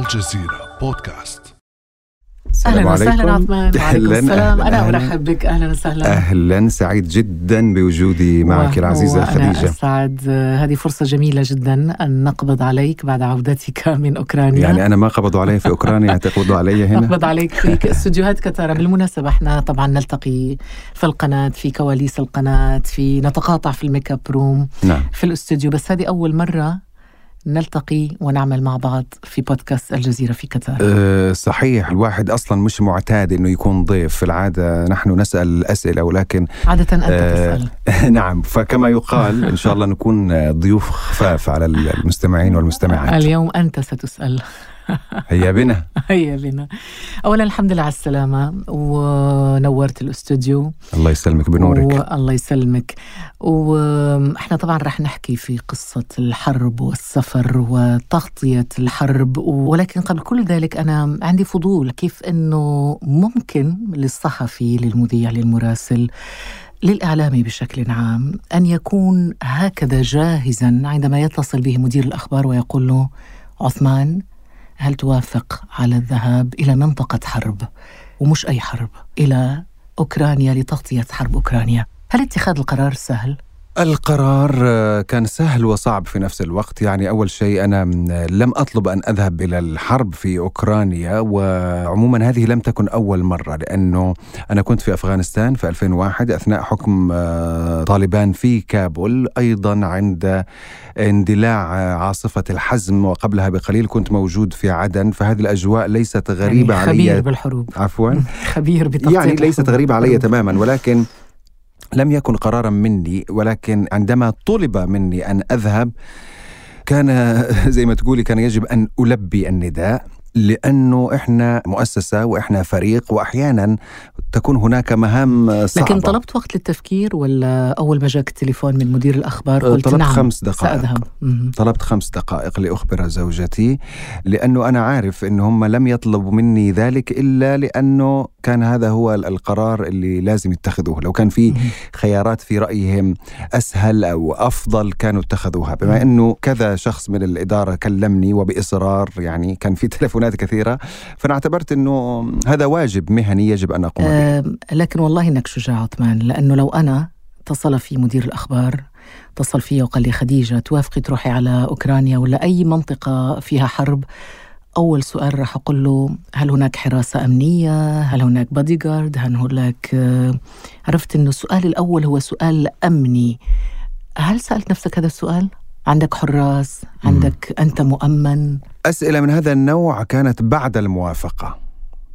الجزيرة بودكاست. أهلا وسهلا عليكم. عثمان. وعليكم أهلاً، السلام. أهلاً، أنا أهلاً. أرحب بك. أهلا وسهلا. أهلا. سعيد جدا بوجودي معك العزيزة خديجة. أسعد. آه، هذه فرصة جميلة جدا أن نقبض عليك بعد عودتك من أوكرانيا. يعني أنا ما قبضوا علي في أوكرانيا تقبضوا علي هنا؟ نقبض عليك في استديوهات كتارة بالمناسبة إحنا طبعا نلتقي في القناة في كواليس القناة في نتقاطع في ال makeup room نعم. في الأستوديو. بس هذه أول مرة نلتقي ونعمل مع بعض في بودكاست الجزيرة في قطر. أه صحيح الواحد أصلا مش معتاد إنه يكون ضيف. في العادة نحن نسأل أسئلة ولكن عادة أنت آه، تسأل. نعم فكما يقال إن شاء الله نكون ضيوف خفاف على المستمعين والمستمعات. اليوم أنت ستسأل. هيا بنا. هيا بنا. أولا الحمد لله على السلامة ونورت الأستوديو. الله يسلمك بنورك. والله يسلمك. وإحنا طبعا رح نحكي في قصة الحرب والسفر وتغطية الحرب ولكن قبل كل ذلك أنا عندي فضول كيف أنه ممكن للصحفي للمذيع للمراسل للإعلامي بشكل عام أن يكون هكذا جاهزا عندما يتصل به مدير الأخبار ويقول له عثمان هل توافق على الذهاب إلى منطقة حرب ومش أي حرب إلى أوكرانيا لتغطية حرب أوكرانيا هل اتخاذ القرار سهل؟ القرار آه، كان سهل وصعب في نفس الوقت يعني أول شيء أنا لم أطلب أن أذهب إلى الحرب في أوكرانيا وعموما هذه لم تكن أول مرة لأنه أنا كنت في أفغانستان في 2001 أثناء حكم آه، طالبان في كابول أيضا عند اندلاع آه، عاصفة الحزم وقبلها بقليل كنت موجود في عدن فهذه الأجواء ليست غريبة يعني خبير علي بالحروب عفوا خبير يعني ليست. غريبة علي. تماما ولكن لم يكن قرارا مني ولكن عندما طلب مني أن أذهب كان زي ما تقولي كان يجب أن ألبي النداء. لأنه إحنا مؤسسة وإحنا فريق وأحيانا تكون هناك مهام صعبة لكن طلبت وقت للتفكير ولا أول ما جاك التليفون من مدير الأخبار قلت طلبت نعم خمس دقائق. سأذهب. طلبت خمس دقائق لأخبر زوجتي لأنه أنا عارف أنه هم لم يطلبوا مني ذلك إلا لأنه كان هذا هو القرار اللي لازم يتخذوه لو كان في. خيارات في رأيهم أسهل أو أفضل كانوا اتخذوها بما. أنه كذا شخص من الإدارة كلمني وبإصرار يعني كان في تلفونات كثيرة فأنا اعتبرت أنه هذا واجب مهني يجب أن أقوم به. آم، لكن والله إنك شجاع عثمان لأنه لو أنا اتصل في مدير الأخبار اتصل فيا وقال لي خديجة توافقي تروحي على أوكرانيا ولا أي منطقة فيها حرب؟ أول سؤال راح أقول له هل هناك حراسة أمنية؟ هل هناك بادي جارد هل هناك عرفت إنه السؤال الأول هو سؤال أمني. هل سألت نفسك هذا السؤال؟ عندك حراس عندك أنت مؤمن. أسئلة من هذا النوع كانت بعد الموافقة.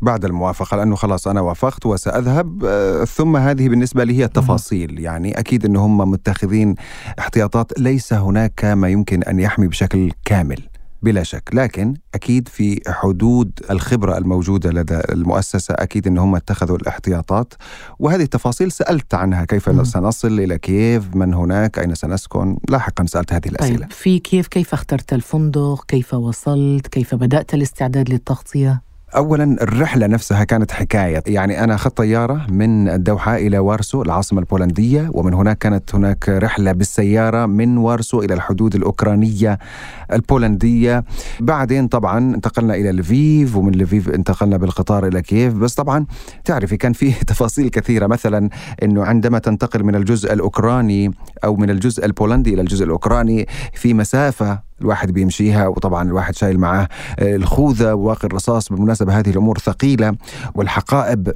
بعد الموافقة لأنه خلاص أنا وافقت وسأذهب. آه، ثم هذه بالنسبة لي هي التفاصيل. يعني أكيد أنه هم متخذين احتياطات ليس هناك ما يمكن أن يحمي بشكل كامل. بلا شك. لكن أكيد في حدود الخبرة الموجودة لدى المؤسسة أكيد أن هم اتخذوا الاحتياطات وهذه التفاصيل سألت عنها كيف مم. سنصل إلى كييف من هناك أين سنسكن؟ لاحقا سألت هذه الأسئلة. طيب في كيف كيف اخترت الفندق؟ كيف وصلت؟ كيف بدأت الاستعداد للتغطية؟ اولا الرحلة نفسها كانت حكاية. يعني أنا أخذت طيارة من الدوحة إلى وارسو العاصمة البولندية ومن هناك كانت هناك رحلة بالسيارة من وارسو إلى الحدود الأوكرانية البولندية. بعدين طبعا انتقلنا إلى لفيف ومن لفيف انتقلنا بالقطار إلى كييف. بس طبعا تعرفي كان فيه تفاصيل كثيرة. مثلا إنه عندما تنتقل من الجزء الأوكراني أو من الجزء البولندي إلى الجزء الأوكراني في مسافة الواحد بيمشيها وطبعا الواحد شايل معاه آه، الخوذة وواقي الرصاص. بالمناسبة هذه الأمور ثقيلة والحقائب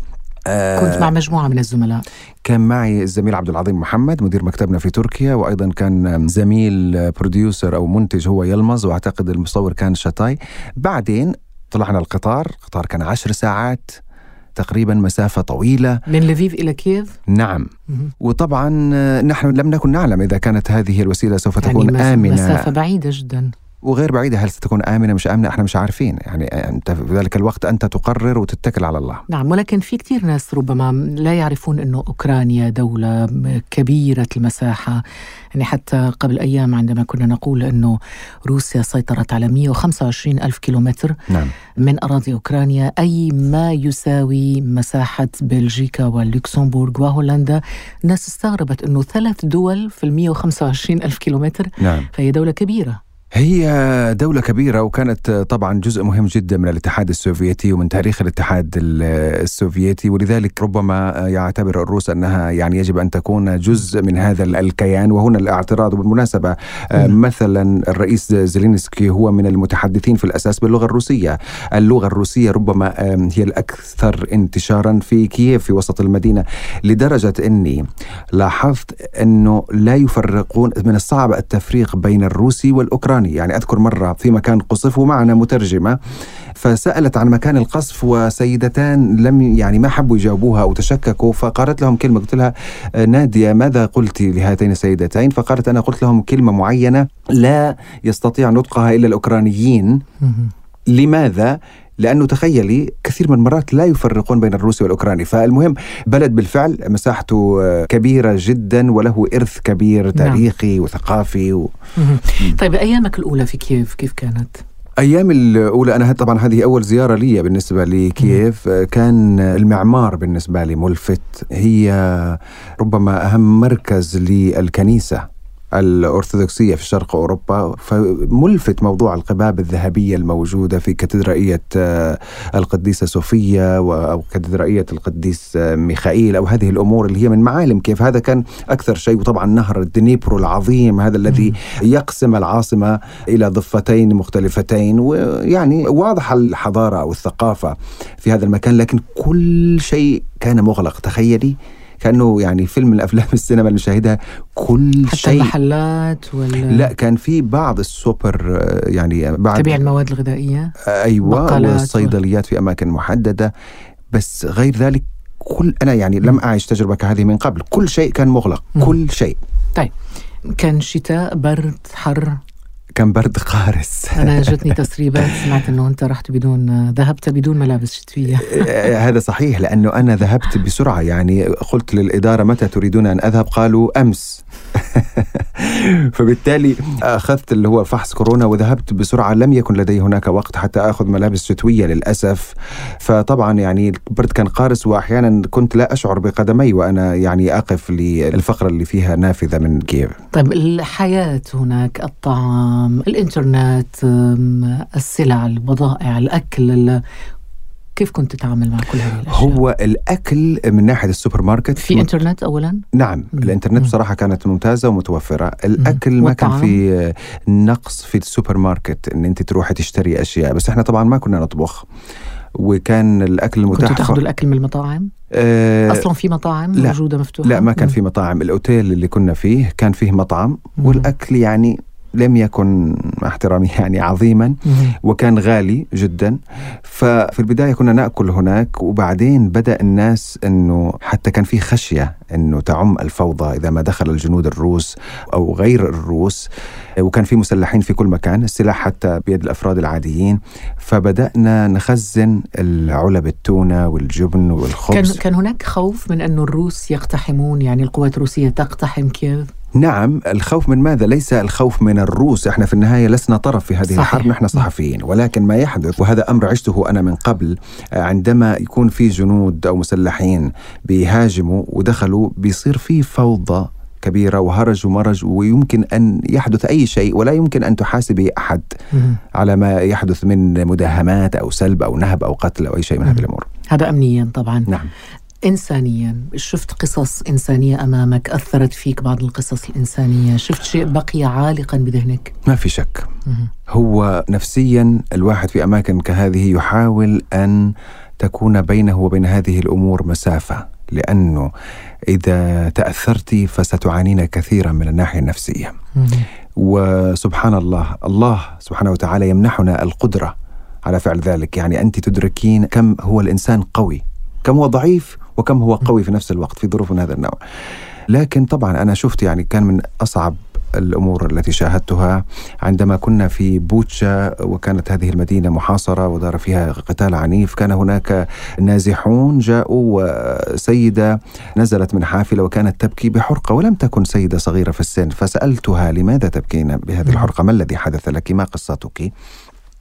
آه، كنت مع مجموعة من الزملاء. كان معي الزميل عبد العظيم محمد مدير مكتبنا في تركيا وأيضا كان زميل producer أو منتج هو يلمز وأعتقد المصور كان شتاي بعدين طلعنا القطار القطار كان عشر ساعات. تقريبا مسافة طويلة. من لفيف إلى كييف؟ نعم. مهم. وطبعا نحن لم نكن نعلم إذا كانت هذه الوسيلة سوف تكون يعني مس- آمنة. مسافة بعيدة جدا. وغير بعيدة هل ستكون آمنة مش آمنة؟ إحنا مش عارفين. يعني أنت في ذلك الوقت أنت تقرر وتتكل على الله. نعم ولكن في كثير ناس ربما لا يعرفون أنه أوكرانيا دولة كبيرة المساحة. يعني حتى قبل أيام عندما كنا نقول أنه روسيا سيطرت على 125 ألف كيلومتر نعم. من أراضي أوكرانيا أي ما يساوي مساحة بلجيكا واللوكسمبورغ وهولندا. الناس استغربت أنه ثلاث دول في ال 125 ألف كيلومتر نعم. فهي دولة كبيرة. هي دولة كبيرة وكانت طبعا جزء مهم جدا من الاتحاد السوفيتي ومن تاريخ الاتحاد السوفيتي ولذلك ربما يعتبر الروس أنها يعني يجب أن تكون جزء من هذا الكيان. وهنا الاعتراض وبالمناسبة مثلا الرئيس زيلينسكي هو من المتحدثين في الأساس باللغة الروسية، اللغة الروسية ربما هي الأكثر انتشارا في كييف في وسط المدينة لدرجة أني لاحظت أنه لا يفرقون من الصعب التفريق بين الروسي والأوكراني. الأوكراني يعني أذكر مرة في مكان قصف ومعنا مترجمة فسألت عن مكان القصف وسيدتان لم يعني ما حبوا يجاوبوها أو تشككوا فقالت لهم كلمة. قلت لها نادية ماذا قلت لهاتين السيدتين؟ فقالت أنا قلت لهم كلمة معينة لا يستطيع نطقها إلا الأوكرانيين. لماذا؟ لأنه تخيلي كثير من المرات لا يفرقون بين الروسي والأوكراني، فالمهم بلد بالفعل مساحته كبيرة جدا وله إرث كبير نعم. تاريخي نعم. وثقافي و... طيب أيامك الأولى في كييف كيف كانت؟ أيام الأولى أنا طبعا هذه أول زيارة لي بالنسبة لكييف كان المعمار بالنسبة لي ملفت هي ربما أهم مركز للكنيسة الأرثوذكسية في شرق أوروبا فملفت موضوع القباب الذهبية الموجودة في كاتدرائية آه، القديسة صوفيا أو كاتدرائية القديس آه، ميخائيل أو هذه الأمور اللي هي من معالم كيف هذا كان أكثر شيء. وطبعا نهر الدنيبرو العظيم هذا الذي يقسم العاصمة إلى ضفتين مختلفتين ويعني واضح الحضارة أو الثقافة في هذا المكان. لكن كل شيء كان مغلق تخيلي. كأنه يعني فيلم من أفلام السينما اللي نشاهدها كل حتى شيء. المحلات ولا لا كان في بعض السوبر آه، يعني بعد تبيع المواد الغذائية أيوه والصيدليات و... في أماكن محددة. بس غير ذلك كل أنا يعني لم أعيش تجربة كهذه من قبل. كل شيء كان مغلق م. كل شيء. طيب كان شتاء برد حر؟ كان برد قارس. أنا جتني تسريبات سمعت إنه أنت رحت بدون ذهبت بدون ملابس شتوية. هذا صحيح لأنه أنا ذهبت بسرعة يعني قلت للإدارة متى تريدون أن أذهب؟ قالوا أمس. فبالتالي أخذت اللي هو فحص كورونا وذهبت بسرعة لم يكن لدي هناك وقت حتى أخذ ملابس شتوية للأسف. فطبعا يعني البرد كان قارس واحيانا كنت لا أشعر بقدمي وأنا يعني أقف للفقرة اللي فيها نافذة من كييف. طيب الحياة هناك الطعام الإنترنت السلع البضائع الأكل كيف كنت تتعامل مع كل هذه الأشياء؟ هو الأكل من ناحية السوبر ماركت في مت... إنترنت اولا؟ نعم مم. الإنترنت بصراحة كانت ممتازة ومتوفرة، الأكل مم. ما كان في نقص في السوبر ماركت إن أنت تروحي تشتري أشياء، بس إحنا طبعا ما كنا نطبخ. وكان الأكل المتاح كنتوا تاخذوا الأكل من المطاعم؟ أه أصلا في مطاعم لا موجودة مفتوحة؟ لا ما كان في مطاعم، الأوتيل اللي كنا فيه كان فيه مطعم والأكل يعني لم يكن احترامي يعني عظيما وكان غالي جدا. ففي البداية كنا نأكل هناك وبعدين بدأ الناس إنه حتى كان في خشية إنه تعم الفوضى إذا ما دخل الجنود الروس أو غير الروس. وكان في مسلحين في كل مكان السلاح حتى بيد الأفراد العاديين. فبدأنا نخزن العلب التونة والجبن والخبز. كان كان هناك خوف من انه الروس يقتحمون؟ يعني القوات الروسية تقتحم كييف؟ نعم الخوف من ماذا؟ ليس الخوف من الروس. إحنا في النهاية لسنا طرف في هذه صحيح. الحرب نحن صحفيين. ولكن ما يحدث وهذا أمر عشته أنا من قبل عندما يكون في جنود أو مسلحين بيهاجموا ودخلوا بيصير في فوضى كبيرة وهرج ومرج ويمكن أن يحدث أي شيء ولا يمكن أن تحاسبي أحد على ما يحدث من مداهمات أو سلب أو نهب أو قتل أو أي شيء من هذه الأمور. هذا أمنيا طبعا. نعم. إنسانيا. شفت قصص إنسانية أمامك؟ أثرت فيك بعض القصص الإنسانية. شفت شيء بقي عالقا بذهنك؟ ما في شك. هو نفسيا الواحد في أماكن كهذه يحاول أن تكون بينه وبين هذه الأمور مسافة لأنه إذا تأثرت فستعانين كثيرا من الناحية النفسية. وسبحان الله الله سبحانه وتعالى يمنحنا القدرة على فعل ذلك. يعني أنت تدركين كم هو الإنسان قوي. كم هو ضعيف وكم هو قوي في نفس الوقت في ظروف من هذا النوع. لكن طبعا أنا شفت يعني كان من أصعب الأمور التي شاهدتها عندما كنا في بوتشا وكانت هذه المدينة محاصرة ودار فيها قتال عنيف. كان هناك نازحون جاءوا وسيدة نزلت من حافلة وكانت تبكي بحرقة ولم تكن سيدة صغيرة في السن. فسألتها لماذا تبكين بهذه الحرقة؟ ما الذي حدث لك؟ ما قصتك؟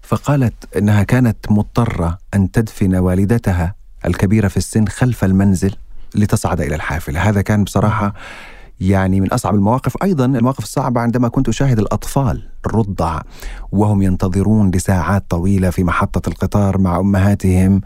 فقالت إنها كانت مضطرة أن تدفن والدتها. الكبيرة في السن خلف المنزل لتصعد إلى الحافلة. هذا كان بصراحة يعني من أصعب المواقف. أيضا المواقف الصعبة عندما كنت أشاهد الأطفال الرضع وهم ينتظرون لساعات طويلة في محطة القطار مع أمهاتهم.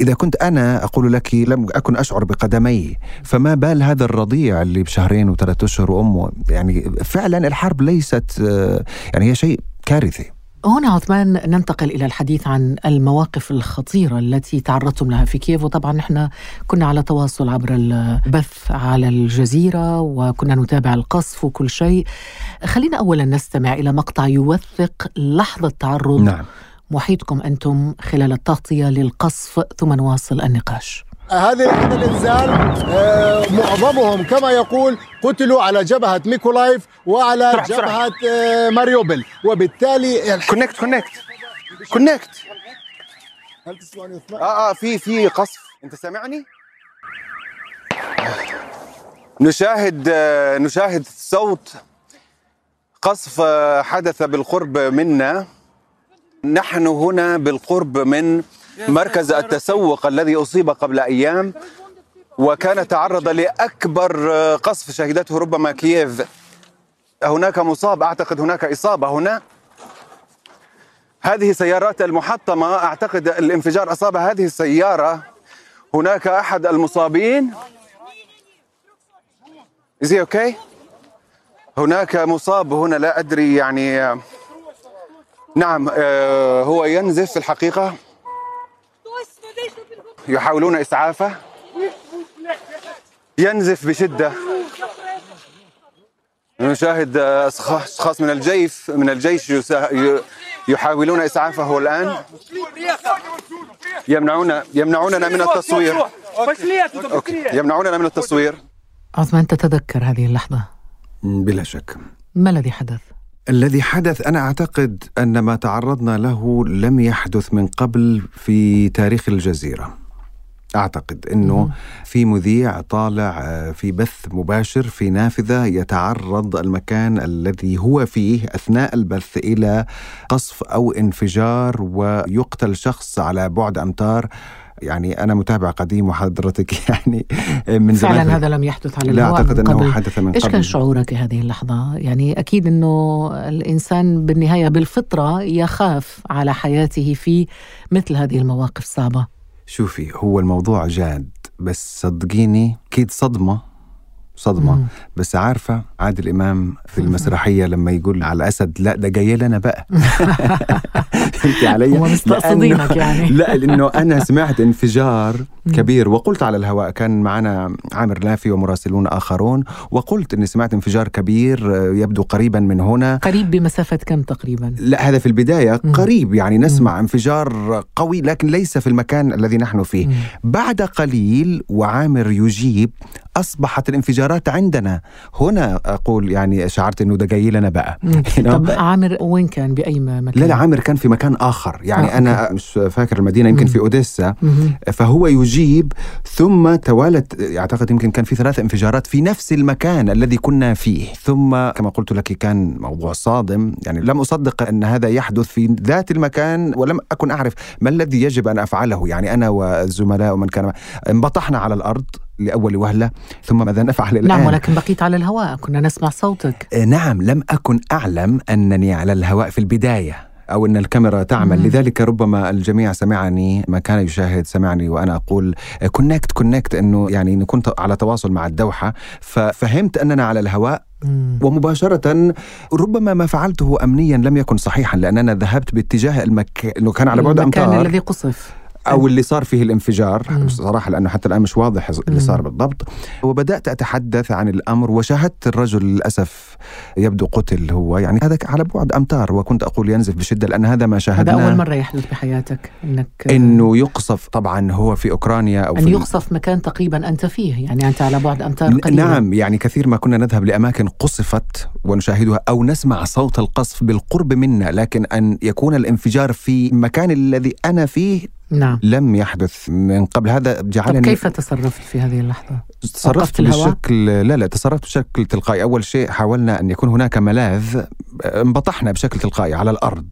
إذا كنت أنا أقول لك لم أكن أشعر بقدمي فما بال هذا الرضيع اللي بشهرين وثلاثة أشهر وأمه؟ يعني فعلا الحرب ليست آه، يعني هي شيء كارثي. هنا عثمان ننتقل إلى الحديث عن المواقف الخطيرة التي تعرضتم لها في كييف وطبعا نحن كنا على تواصل عبر البث على الجزيرة وكنا نتابع القصف وكل شيء. خلينا أولا نستمع إلى مقطع يوثق لحظة تعرض. نعم. محيطكم أنتم خلال التغطية للقصف ثم نواصل النقاش. هذه لحظة الإنزال آه، معظمهم كما يقول قتلوا على جبهة ميكولايف وعلى. جبهة آه، ماريوبل. وبالتالي connect connect كونكت هل تسمعني؟ آه آه في في قصف. أنت سامعني؟ نشاهد آه، نشاهد صوت قصف حدث بالقرب منا. نحن هنا بالقرب من مركز التسوق الذي أصيب قبل أيام وكان تعرض لأكبر آه، قصف شهدته ربما كييف. هناك مصاب أعتقد هناك إصابة هنا. هذه سيارات المحطمة أعتقد الانفجار أصاب هذه السيارة. هناك أحد المصابين. Is he okay? هناك مصاب هنا لا أدري يعني. نعم آه، هو ينزف في الحقيقة. يحاولون إسعافه. ينزف بشدة. نشاهد أشخاص من الجيش من الجيش يحاولون إسعافه الآن. يمنعون يمنعوننا من التصوير. أوكي. يمنعوننا من التصوير. عثمان تتذكر هذه اللحظة؟ بلا شك. ما الذي حدث؟ الذي حدث أنا أعتقد أن ما تعرضنا له لم يحدث من قبل في تاريخ الجزيرة. أعتقد إنه في مذيع طالع آه، في بث مباشر في نافذة يتعرض المكان الذي هو فيه أثناء البث إلى قصف أو انفجار ويقتل شخص على بعد أمتار. يعني أنا متابع قديم وحضرتك يعني من زمان. فعلا هذا لم يحدث على لا أعتقد من أنه قبل. حدث من إيش قبل. كان شعورك هذه اللحظة؟ يعني أكيد أنه الإنسان بالنهاية بالفطرة يخاف على حياته في مثل هذه المواقف الصعبة. شوفي هو الموضوع جاد بس صدقيني أكيد صدمة. صدمة مم. بس عارفة عادل إمام في المسرحية لما يقول على الأسد لا ده جاي لنا بقى فهمتي علي؟ هو مستقصدينك لأنه- يعني. لا لأنه أنا سمعت انفجار كبير وقلت على الهواء كان معنا عامر لافي ومراسلون آخرون وقلت إني سمعت انفجار كبير آه، يبدو قريبا من هنا قريب بمسافة كم تقريبا؟ لا هذا في البداية مم. قريب يعني نسمع انفجار قوي لكن ليس في المكان الذي نحن فيه مم. بعد قليل وعامر يجيب أصبحت الانفجارات عندنا. هنا أقول يعني شعرت أنه ده جاي لنا بقى؟ طب عامر وين كان؟ بأي مكان؟ لا لا عامر كان في مكان آخر. يعني آه، أنا مش فاكر المدينة يمكن. في أوديسا. مهم. فهو يجيب ثم توالت أعتقد يمكن كان في ثلاث انفجارات في نفس المكان الذي كنا فيه. ثم كما قلت لك كان موضوع صادم. يعني لم أصدق أن هذا يحدث في ذات المكان ولم أكن أعرف ما الذي يجب أن أفعله. يعني أنا والزملاء ومن كان انبطحنا على الأرض. لأول وهلة ثم ماذا نفعل الآن؟ نعم ولكن بقيت على الهواء كنا نسمع صوتك. آه، نعم لم أكن أعلم أنني على الهواء في البداية أو أن الكاميرا تعمل. مم. لذلك ربما الجميع سمعني ما كان يشاهد سمعني وأنا أقول connect connect أنه يعني نكون على تواصل مع الدوحة. ففهمت أننا على الهواء. ومباشرة ربما ما فعلته أمنيا لم يكن صحيحا لأن أنا ذهبت باتجاه المكان أنه كان على بعد المكان أمتار الذي قصف. أو اللي صار فيه الانفجار. صراحة لأنه حتى الآن مش واضح اللي. صار بالضبط. وبدأت أتحدث عن الأمر وشاهدت الرجل للأسف يبدو قتل هو. يعني هذا على بعد أمتار وكنت أقول ينزف بشدة لأن هذا ما هذا شاهدناه. أول مرة يحدث بحياتك أنك إنه يقصف طبعا هو في أوكرانيا أو أن في يقصف مكان تقريبا أنت فيه. يعني أنت على بعد أمتار ن- قليلة. نعم يعني كثير ما كنا نذهب لأماكن قصفت ونشاهدها أو نسمع صوت القصف بالقرب منا لكن أن يكون الانفجار في المكان الذي أنا فيه نعم. لم يحدث من قبل. هذا طب جعلني كيف تصرفت في هذه اللحظة؟ تصرفت؟ بشكل لا لا تصرفت بشكل تلقائي. أول شيء حاولنا أن يكون هناك ملاذ انبطحنا بشكل تلقائي على الأرض.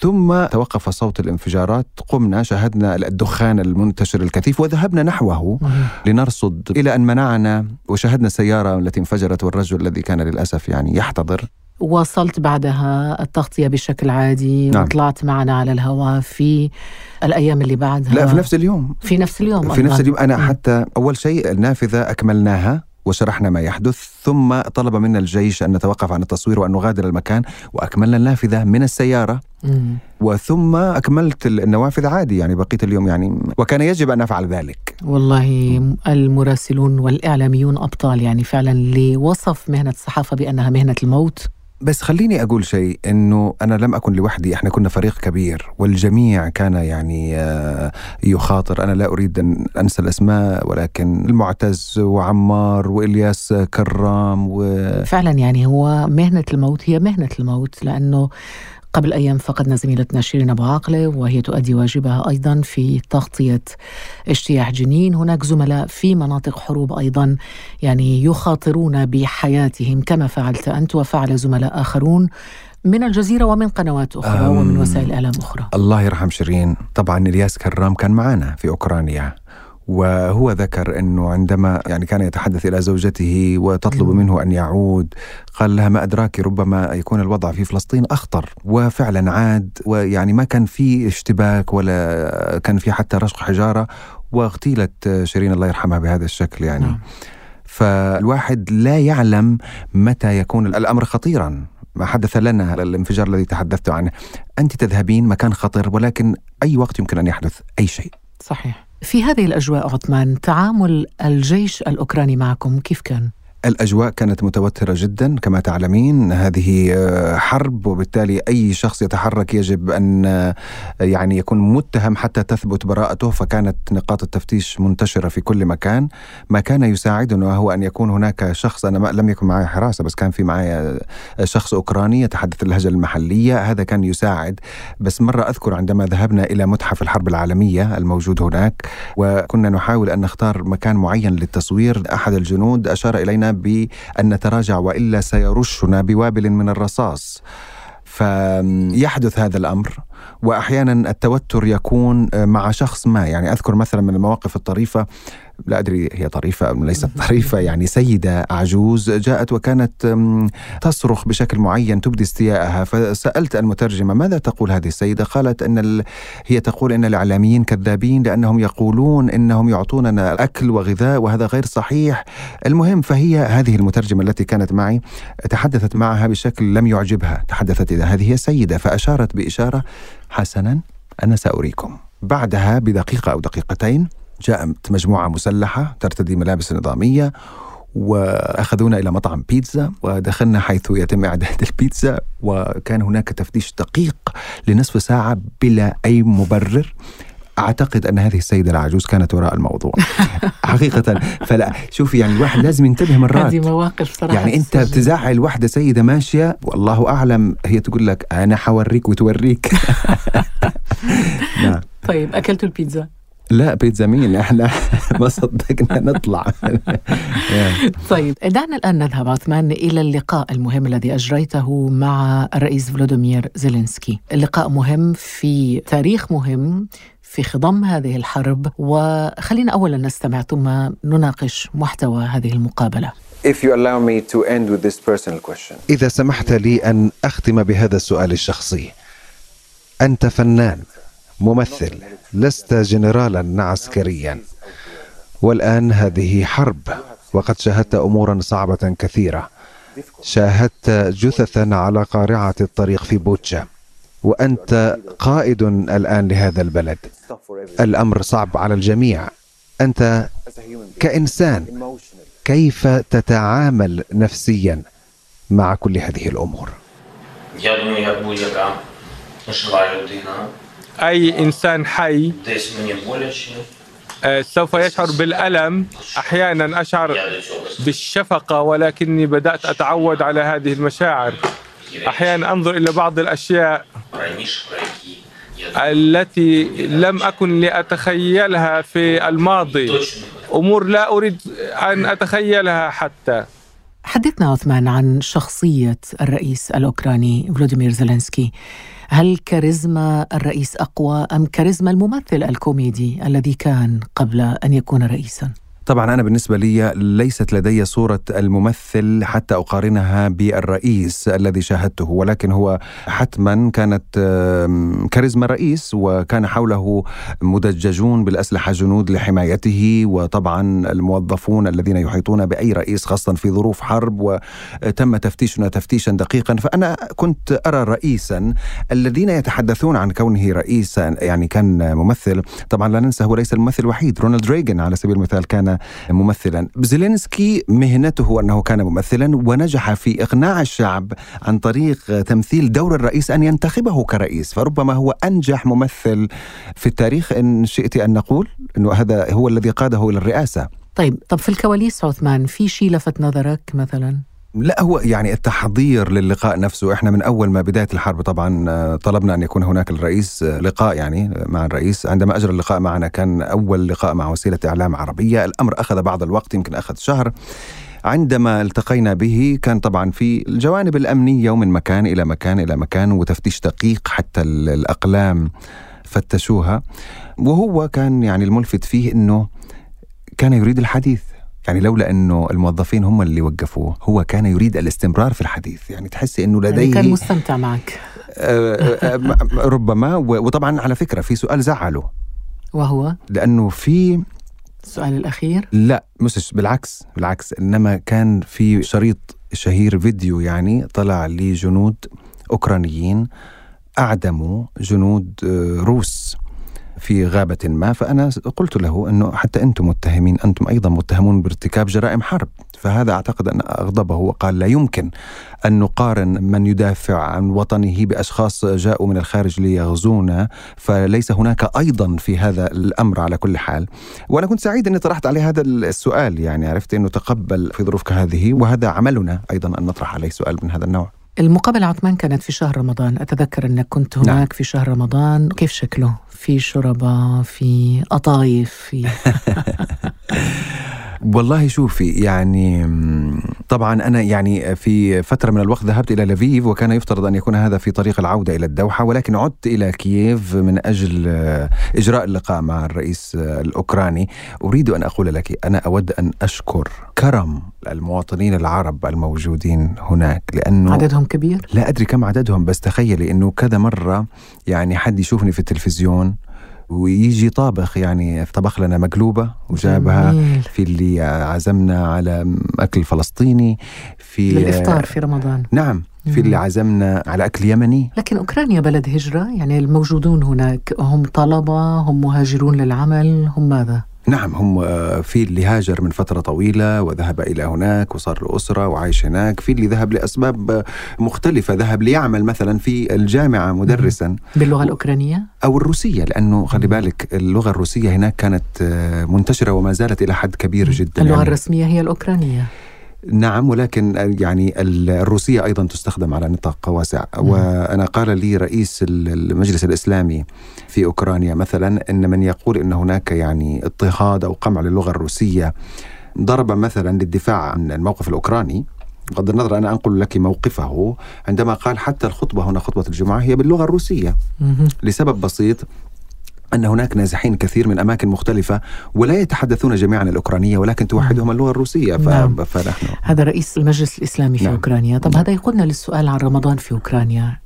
ثم توقف صوت الانفجارات قمنا شاهدنا الدخان المنتشر الكثيف وذهبنا نحوه لنرصد إلى أن منعنا وشاهدنا السيارة التي انفجرت والرجل الذي كان للأسف يعني يحتضر. واصلت بعدها التغطية بشكل عادي نعم. وطلعت معنا على الهواء في الأيام اللي بعدها لا في نفس اليوم في نفس اليوم في نفس. اليوم أنا. حتى أول شيء النافذة أكملناها وشرحنا ما يحدث ثم طلب منا الجيش أن نتوقف عن التصوير وأن نغادر المكان وأكملنا النافذة من السيارة مم. وثم أكملت النوافذ عادي يعني بقية اليوم يعني وكان يجب أن نفعل ذلك والله المراسلون والإعلاميون أبطال يعني فعلا اللي وصف مهنة الصحافة بأنها مهنة الموت بس خليني أقول شيء أنه أنا لم أكن لوحدي إحنا كنا فريق كبير والجميع كان يعني آه، يخاطر. أنا لا أريد أن أنسى الأسماء ولكن المعتز وعمار وإلياس كرام و فعلا يعني هو مهنة الموت هي مهنة الموت لأنه قبل أيام فقدنا زميلتنا شيرين أبو عاقلة وهي تؤدي واجبها أيضا في تغطية اجتياح جنين. هناك زملاء في مناطق حروب أيضا يعني يخاطرون بحياتهم. كما فعلت أنت وفعل زملاء آخرون من الجزيرة ومن قنوات أخرى. ومن وسائل إعلام أخرى. الله يرحم شيرين. طبعا إلياس كرام كان معنا في أوكرانيا. وهو ذكر إنه عندما يعني كان يتحدث إلى زوجته وتطلب. منه أن يعود قال لها ما أدراك ربما يكون الوضع في فلسطين أخطر وفعلا عاد ويعني ما كان في اشتباك ولا كان في حتى رشق حجارة واغتيلت شيرين الله يرحمها بهذا الشكل يعني. نعم. فالواحد لا يعلم متى يكون الأمر خطيرا. ما حدث لنا الانفجار الذي تحدثت عنه. أنت تذهبين مكان خطر ولكن أي وقت يمكن أن يحدث؟ أي شيء. صحيح. في هذه الأجواء عثمان تعامل الجيش الأوكراني معكم كيف كان؟ الأجواء كانت متوترة جدا كما تعلمين. هذه آه، حرب وبالتالي أي شخص يتحرك يجب أن آه، يعني يكون متهم حتى تثبت براءته. فكانت نقاط التفتيش منتشرة في كل مكان. ما كان يساعدنا هو أن يكون هناك شخص ما لم يكن معي حراسة بس كان في معي شخص أوكراني يتحدث اللهجة المحلية. هذا كان يساعد. بس مرة أذكر عندما ذهبنا إلى متحف الحرب العالمية الموجود هناك وكنا نحاول أن نختار مكان معين للتصوير. أحد الجنود أشار بان نتراجع وإلا سيرشنا بوابل من الرصاص. فيحدث هذا الأمر واحيانا التوتر يكون مع شخص ما. يعني أذكر مثلا من المواقف الطريفة لا أدري هي طريفة أم ليست طريفة يعني سيدة عجوز جاءت وكانت أم، تصرخ بشكل معين تبدي استياءها فسألت المترجمة ماذا تقول هذه السيدة؟ قالت إن ال... هي تقول إن الإعلاميين كذابين لأنهم يقولون إنهم يعطوننا أكل وغذاء وهذا غير صحيح. المهم فهي هذه المترجمة التي كانت معي تحدثت معها بشكل لم يعجبها، تحدثت اذا هذه هي سيده فأشارت بإشارة حسنا أنا سأريكم. بعدها بدقيقة أو دقيقتين جاءت مجموعة مسلحة ترتدي ملابس نظامية وأخذونا إلى مطعم بيتزا ودخلنا حيث يتم إعداد البيتزا وكان هناك تفتيش دقيق لنصف ساعة بلا أي مبرر. أعتقد أن هذه السيدة العجوز كانت وراء الموضوع. حقيقة. فلا شوفي يعني الواحد لازم ينتبه مرات هذه مواقف صراحة يعني أنت. بتزعل واحدة سيدة ماشية والله أعلم هي تقول لك أنا حوريك وتوريك. نعم. طيب أكلتوا البيتزا؟ لا بيتزا مين إحنا ما صدقنا نطلع. طيب دعنا الآن نذهب عثمان إلى اللقاء المهم الذي أجريته مع الرئيس فلوديمير زيلينسكي. اللقاء مهم في تاريخ مهم في خضم هذه الحرب وخلينا أولا نستمع ثم نناقش محتوى هذه المقابلة. If you allow me to end with this personal question. إذا سمحت لي أن أختم بهذا السؤال الشخصي. أنت فنان، ممثل، لست جنرالا عسكريا. والآن هذه حرب، وقد شاهدت أمورا صعبة كثيرة. شاهدت جثثا على قارعة الطريق في بوتشا. وأنت قائد الآن لهذا البلد. الأمر صعب على الجميع. أنت كإنسان كيف تتعامل نفسيا مع كل هذه الأمور؟ أي إنسان حي آه، سوف يشعر بالألم. أحيانا أشعر بالشفقة ولكني بدأت أتعود على هذه المشاعر. أحيانا أنظر إلى بعض الأشياء التي لم أكن لأتخيلها في الماضي. أمور لا أريد أن أتخيلها حتى. حدثنا عثمان عن شخصية الرئيس الأوكراني فلوديمير زيلينسكي. هل كاريزما الرئيس أقوى أم كاريزما الممثل الكوميدي الذي كان قبل أن يكون رئيساً؟ طبعا أنا بالنسبة لي ليست لدي صورة الممثل حتى أقارنها بالرئيس الذي شاهدته ولكن هو حتما كانت كاريزما رئيس وكان حوله مدججون بالأسلحة جنود لحمايته وطبعا الموظفون الذين يحيطون بأي رئيس خاصة في ظروف حرب وتم تفتيشنا تفتيشا دقيقا. فأنا كنت أرى رئيسا الذين يتحدثون عن كونه رئيسا يعني كان ممثل. طبعا لا ننسى هو ليس الممثل الوحيد. رونالد ريغن على سبيل المثال كان ممثلا. زيلينسكي مهنته أنه كان ممثلا ونجح في إقناع الشعب عن طريق تمثيل دور الرئيس أن ينتخبه كرئيس فربما هو أنجح ممثل في التاريخ. إن شئت أن نقول أنه هذا هو الذي قاده إلى الرئاسة. طيب طب في الكواليس عثمان في شيء لفت نظرك مثلا؟ لا هو يعني التحضير للقاء نفسه إحنا من أول ما بداية الحرب طبعا طلبنا أن يكون هناك الرئيس لقاء يعني مع الرئيس. عندما أجرى اللقاء معنا كان أول لقاء مع وسيلة إعلام عربية. الأمر أخذ بعض الوقت يمكن أخذ شهر. عندما التقينا به كان طبعا في الجوانب الأمنية ومن مكان إلى مكان إلى مكان وتفتيش دقيق حتى الأقلام فتشوها. وهو كان يعني الملفت فيه إنه كان يريد الحديث. يعني لولا أنه الموظفين هم اللي وقفوه هو كان يريد الاستمرار في الحديث. يعني تحسي إنه يعني لديه كان مستمتع معك. ربما وطبعا على فكرة في سؤال زعله. وهو؟ لأنه في السؤال الأخير؟ لا مش بالعكس بالعكس. إنما كان في شريط شهير فيديو يعني طلع لجنود أوكرانيين أعدموا جنود روس. في غابة ما فأنا قلت له أنه حتى أنتم متهمين أنتم أيضا متهمون بارتكاب جرائم حرب. فهذا أعتقد أن أغضبه وقال لا يمكن أن نقارن من يدافع عن وطنه بأشخاص جاءوا من الخارج ليغزونا فليس هناك أيضا في هذا الأمر على كل حال. وأنا كنت سعيد أني طرحت عليه هذا السؤال يعني عرفت أنه تقبل في ظروف كهذه وهذا عملنا أيضا أن نطرح عليه سؤال من هذا النوع. المقابلة عثمان كانت في شهر رمضان أتذكر أنك كنت هناك نعم. في شهر رمضان كيف شكله؟ في شربة في قطايف في والله شوفي يعني طبعا أنا يعني في فترة من الوقت ذهبت إلى لفيف وكان يفترض أن يكون هذا في طريق العودة إلى الدوحة ولكن عدت إلى كييف من أجل إجراء اللقاء مع الرئيس الأوكراني. أريد أن أقول لك أنا أود أن أشكر كرم المواطنين العرب الموجودين هناك لأنه عددهم كبير؟ لا أدري كم عددهم بس تخيلي إنه كذا مرة يعني حد يشوفني في التلفزيون ويجي طابخ يعني طبخ لنا مقلوبة وجابها جميل. في اللي عزمنا على أكل فلسطيني في للإفطار في رمضان نعم في اللي عزمنا على أكل يمني لكن أوكرانيا بلد هجرة يعني الموجودون هناك هم طلبة هم مهاجرون للعمل هم ماذا؟ نعم هم في اللي هاجر من فترة طويلة وذهب إلى هناك وصار له أسرة وعايش هناك. في اللي ذهب لأسباب مختلفة. ذهب ليعمل مثلا في الجامعة مدرسا باللغة الأوكرانية؟ أو الروسية لأنه خلي بالك اللغة الروسية هناك كانت منتشرة وما زالت إلى حد كبير جدا. اللغة يعني الرسمية هي الأوكرانية. نعم ولكن يعني الروسية أيضا تستخدم على نطاق واسع. وأنا قال لي رئيس المجلس الإسلامي في أوكرانيا مثلا أن من يقول أن هناك يعني اضطهاد أو قمع للغة الروسية ضرب مثلا للدفاع عن الموقف الأوكراني. بغض النظر أنا أنقل لك موقفه عندما قال حتى الخطبة هنا خطبة الجمعة هي باللغة الروسية لسبب بسيط. أن هناك نازحين كثير من أماكن مختلفة ولا يتحدثون جميعا الأوكرانية ولكن توحدهم اللغة الروسية ف... نعم. فنحن هذا رئيس المجلس الإسلامي في نعم. أوكرانيا طب نعم. هذا يقودنا للسؤال عن رمضان في أوكرانيا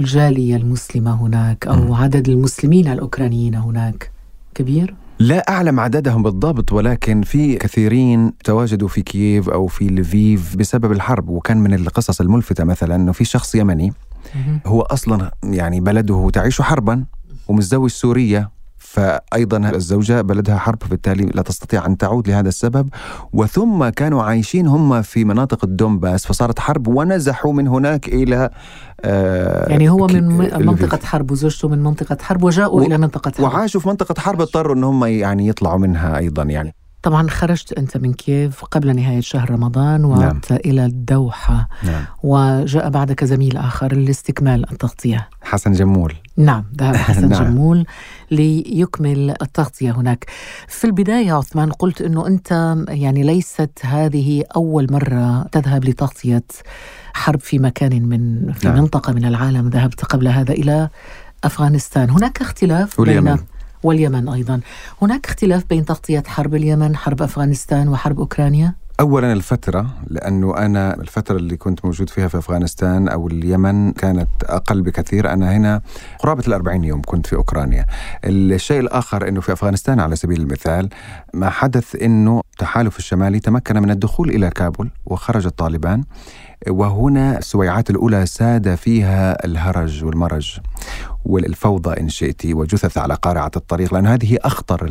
الجالية المسلمة هناك أو عدد المسلمين الأوكرانيين هناك كبير؟ لا أعلم عددهم بالضبط ولكن في كثيرين تواجدوا في كييف أو في لفيف بسبب الحرب وكان من القصص الملفتة مثلا أنه في شخص يمني هو أصلا يعني بلده تعيش حربا ومتزوج سورية فأيضا الزوجة بلدها حرب بالتالي لا تستطيع أن تعود لهذا السبب. وثم كانوا عايشين هم في مناطق الدومباس فصارت حرب ونزحوا من هناك إلى آه يعني هو من منطقة حرب وزوجته من منطقة حرب وجاءوا و... إلى منطقة حرب. وعاشوا في منطقة حرب اضطروا أن هم يعني يطلعوا منها أيضا يعني. طبعا خرجت أنت من كييف قبل نهاية شهر رمضان وعدت نعم. إلى الدوحة نعم. وجاء بعدك زميل آخر لاستكمال التغطية حسن جمول نعم ذهب حسن نعم. جمول ليكمل التغطية هناك في البداية عثمان قلت أنه أنت يعني ليست هذه أول مرة تذهب لتغطية حرب في مكان من في نعم. منطقة من العالم ذهبت قبل هذا إلى أفغانستان هناك اختلاف واليمن. بين واليمن أيضا. هناك اختلاف بين تغطية حرب اليمن حرب أفغانستان وحرب أوكرانيا؟ اولا الفترة لأنه أنا الفترة اللي كنت موجود فيها في أفغانستان أو اليمن كانت أقل بكثير. أنا هنا قرابة ال يوم كنت في أوكرانيا. الشيء الآخر إنه في أفغانستان على سبيل المثال ما حدث إنه التحالف الشمالي تمكن من الدخول إلى كابول وخرج الطالبان. وهنا السويعات الأولى ساد فيها الهرج والمرج والفوضى إن شئت وجثث على قارعة الطريق لأن هذه أخطر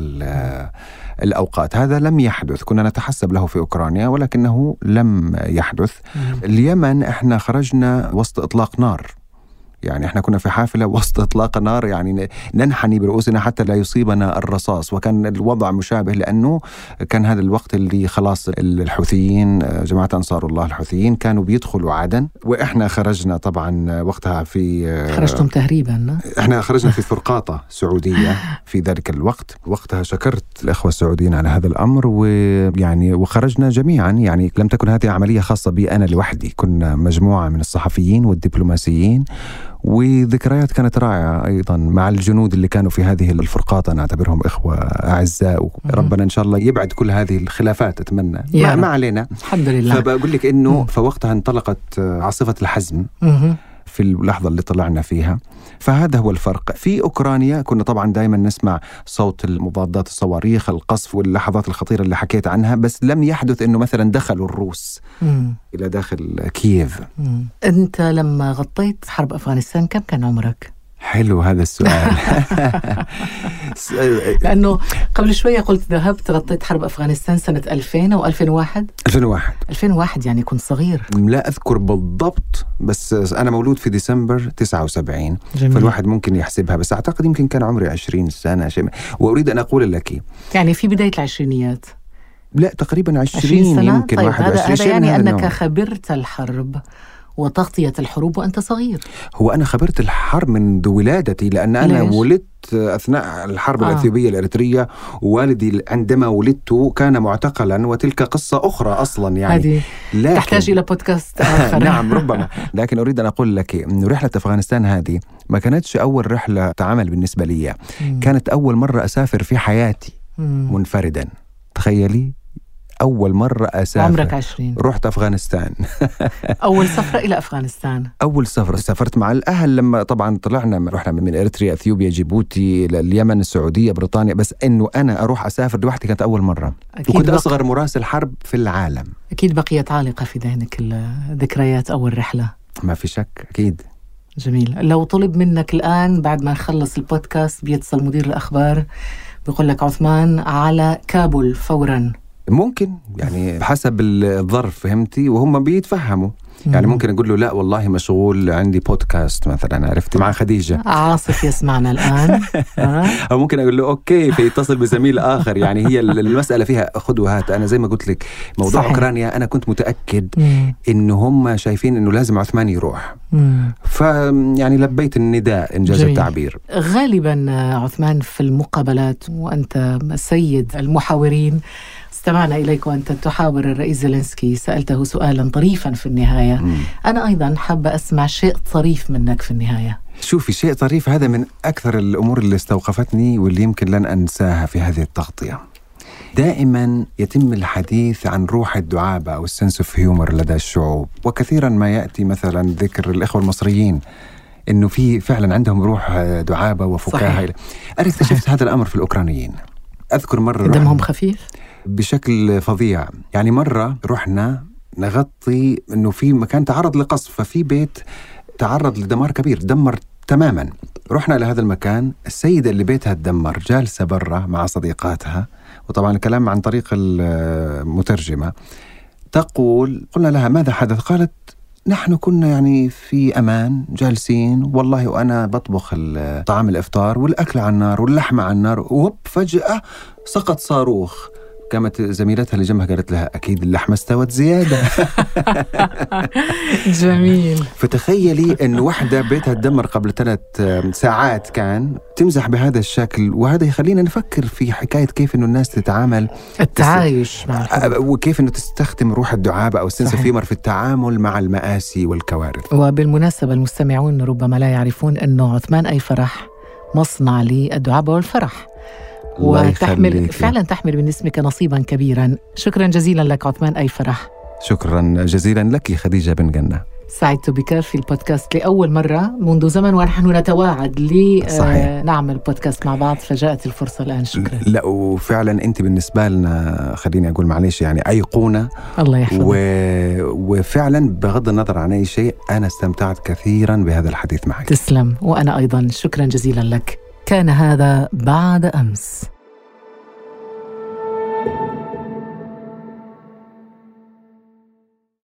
الأوقات. هذا لم يحدث كنا نتحسب له في أوكرانيا ولكنه لم يحدث. اليمن إحنا خرجنا وسط إطلاق نار. يعني إحنا كنا في حافلة وسط إطلاق نار يعني ننحني برؤوسنا حتى لا يصيبنا الرصاص. وكان الوضع مشابه لأنه كان هذا الوقت اللي خلاص الحوثيين جماعة أنصار الله الحوثيين كانوا بيدخلوا عدن. وإحنا خرجنا طبعا وقتها في خرجتم تهريبا إحنا خرجنا في فرقاطة سعودية في ذلك الوقت. وقتها شكرت الإخوة السعوديين على هذا الأمر ويعني وخرجنا جميعا. يعني لم تكن هذه عملية خاصة بي أنا لوحدي. كنا مجموعة من الصحفيين والدبلوماسيين. وذكريات كانت رائعة أيضا مع الجنود اللي كانوا في هذه الفرقاطة أنا أعتبرهم إخوة أعزاء وربنا إن شاء الله يبعد كل هذه الخلافات أتمنى. ما, ما علينا. الحمد لله. فبقول لك إنه فوقتها انطلقت عاصفة الحزم. في اللحظة اللي طلعنا فيها فهذا هو الفرق في أوكرانيا كنا طبعا دائما نسمع صوت المضادات الصواريخ القصف واللحظات الخطيرة اللي حكيت عنها بس لم يحدث أنه مثلا دخلوا الروس مم. إلى داخل كييف مم. أنت لما غطيت حرب أفغانستان كم كان عمرك؟ حلو هذا السؤال. لأنه قبل شوية قلت ذهبت غطيت حرب أفغانستان سنة 2000 أو 2001 2001 2001 يعني كنت صغير. لا أذكر بالضبط بس أنا مولود في ديسمبر 79 جميل. فالواحد ممكن يحسبها بس أعتقد يمكن كان عمري 20 سنة شيء وأريد أن أقول لك. يعني في بداية العشرينيات. لا تقريبا 20, 20 سنة؟ يمكن طيب 21 هذا, هذا يعني أنك. خبرت الحرب. وتغطية الحروب وأنت صغير هو أنا خبرت الحرب منذ ولادتي لأن أنا ليش؟ ولدت أثناء الحرب آه. الأثيوبية الإريترية ووالدي عندما ولدت كان معتقلا وتلك قصة أخرى أصلا يعني هذه لكن تحتاج إلى بودكاست آخر نعم ربما لكن أريد أن أقول لك أن رحلة أفغانستان هذه ما كانتش أول رحلة عمل بالنسبة لي. كانت أول مرة أسافر في حياتي. منفردا تخيلي أول مرة أسافر. عمرك عشرين. رحت أفغانستان. أول سفرة إلى أفغانستان. أول سفرة. سافرت مع الأهل لما طبعا طلعنا رحنا من إريتريا إثيوبيا جيبوتي اليمن السعودية بريطانيا. بس إنه أنا أروح أسافر لوحدي كانت أول مرة. أكيد وكنت بق... أصغر مراسل حرب في العالم. أكيد بقيت عالقة في ذهنك الذكريات أول رحلة ما في شك أكيد. جميل. لو طلب منك الآن بعد ما نخلص البودكاست بيتصل مدير الأخبار بيقول لك عثمان على كابول فورا. ممكن يعني حسب الظرف فهمتي وهم بيتفهموا يعني ممكن أقول له لا والله مشغول عندي بودكاست مثلا عرفتي مع خديجة عاصف يسمعنا الآن آه. أو ممكن أقول له أوكي فيتصل بزميل آخر يعني هي المسألة فيها خذ وهات أنا زي ما قلت لك موضوع صحيح. أوكرانيا أنا كنت متأكد. انه هم شايفين إنه لازم عثمان يروح. ف يعني لبيت النداء انجاز جميل. التعبير غالبا عثمان في المقابلات وأنت سيد المحاورين استمعنا إليك وأنت تحاور الرئيس زيلينسكي. سألته سؤالا طريفا في النهاية. مم. أنا أيضا حابة أسمع شيء طريف منك في النهاية. شوفي شيء طريف هذا من أكثر الأمور اللي استوقفتني واللي يمكن لن أنساها في هذه التغطية. دائما يتم الحديث عن روح الدعابة أو السنس أوف هيومر لدى الشعوب وكثيرا ما يأتي مثلا ذكر الإخوة المصريين إنه في فعلا عندهم روح دعابة وفكاهة. صحيح. أنا اكتشفت هذا الأمر في الأوكرانيين. أذكر مرة دمهم خفيف؟ بشكل فظيع. يعني مرة رحنا نغطي أنه في مكان تعرض لقصف ففي بيت تعرض لدمار كبير دمر تماما. رحنا إلى هذا المكان السيدة اللي بيتها تدمر جالسة برا مع صديقاتها وطبعا الكلام عن طريق المترجمة. تقول قلنا لها ماذا حدث؟ قالت نحن كنا يعني في أمان جالسين والله وأنا بطبخ طعام الإفطار والأكل على النار واللحمة على النار. وهوب فجأة سقط صاروخ. قامت زميلتها اللي جنبها قالت لها أكيد اللحمة استوت زيادة جميل فتخيلي انه واحدة بيتها تدمر قبل ثلاث ساعات كان تمزح بهذا الشكل وهذا يخلينا نفكر في حكاية كيف إنه الناس تتعامل التعايش مع. أ- وكيف إنه تستخدم روح الدعابة أو السنس. فيمر في التعامل مع المآسي والكوارث وبالمناسبة المستمعون ربما لا يعرفون أنه عثمان أي فرح مصنع للدعابة والفرح وتحمل. فعلا تحمل من اسمك نصيبا كبيرا. شكرا جزيلا لك عثمان أي فرح شكرا جزيلا لك خديجة بن جنة. سعدت بك في البودكاست لأول مرة منذ زمن ونحن نتواعد صحيح. لنعمل بودكاست مع بعض. فجاءت الفرصة الآن. شكرا. لا وفعلا أنت بالنسبة لنا خليني أقول معلش يعني أيقونة. الله يحفظك. و... وفعلا بغض النظر عن أي شيء أنا استمتعت كثيرا بهذا الحديث معك. تسلم. وأنا أيضا شكرا جزيلا لك. كان هذا بعد أمس.